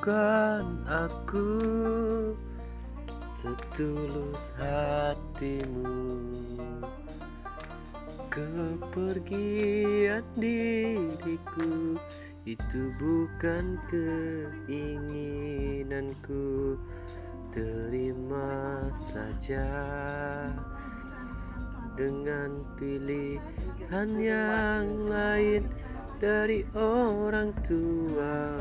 bukan aku setulus hatimu Kepergian diriku itu bukan keinginanku Terima saja dengan pilihan yang lain dari orang tua.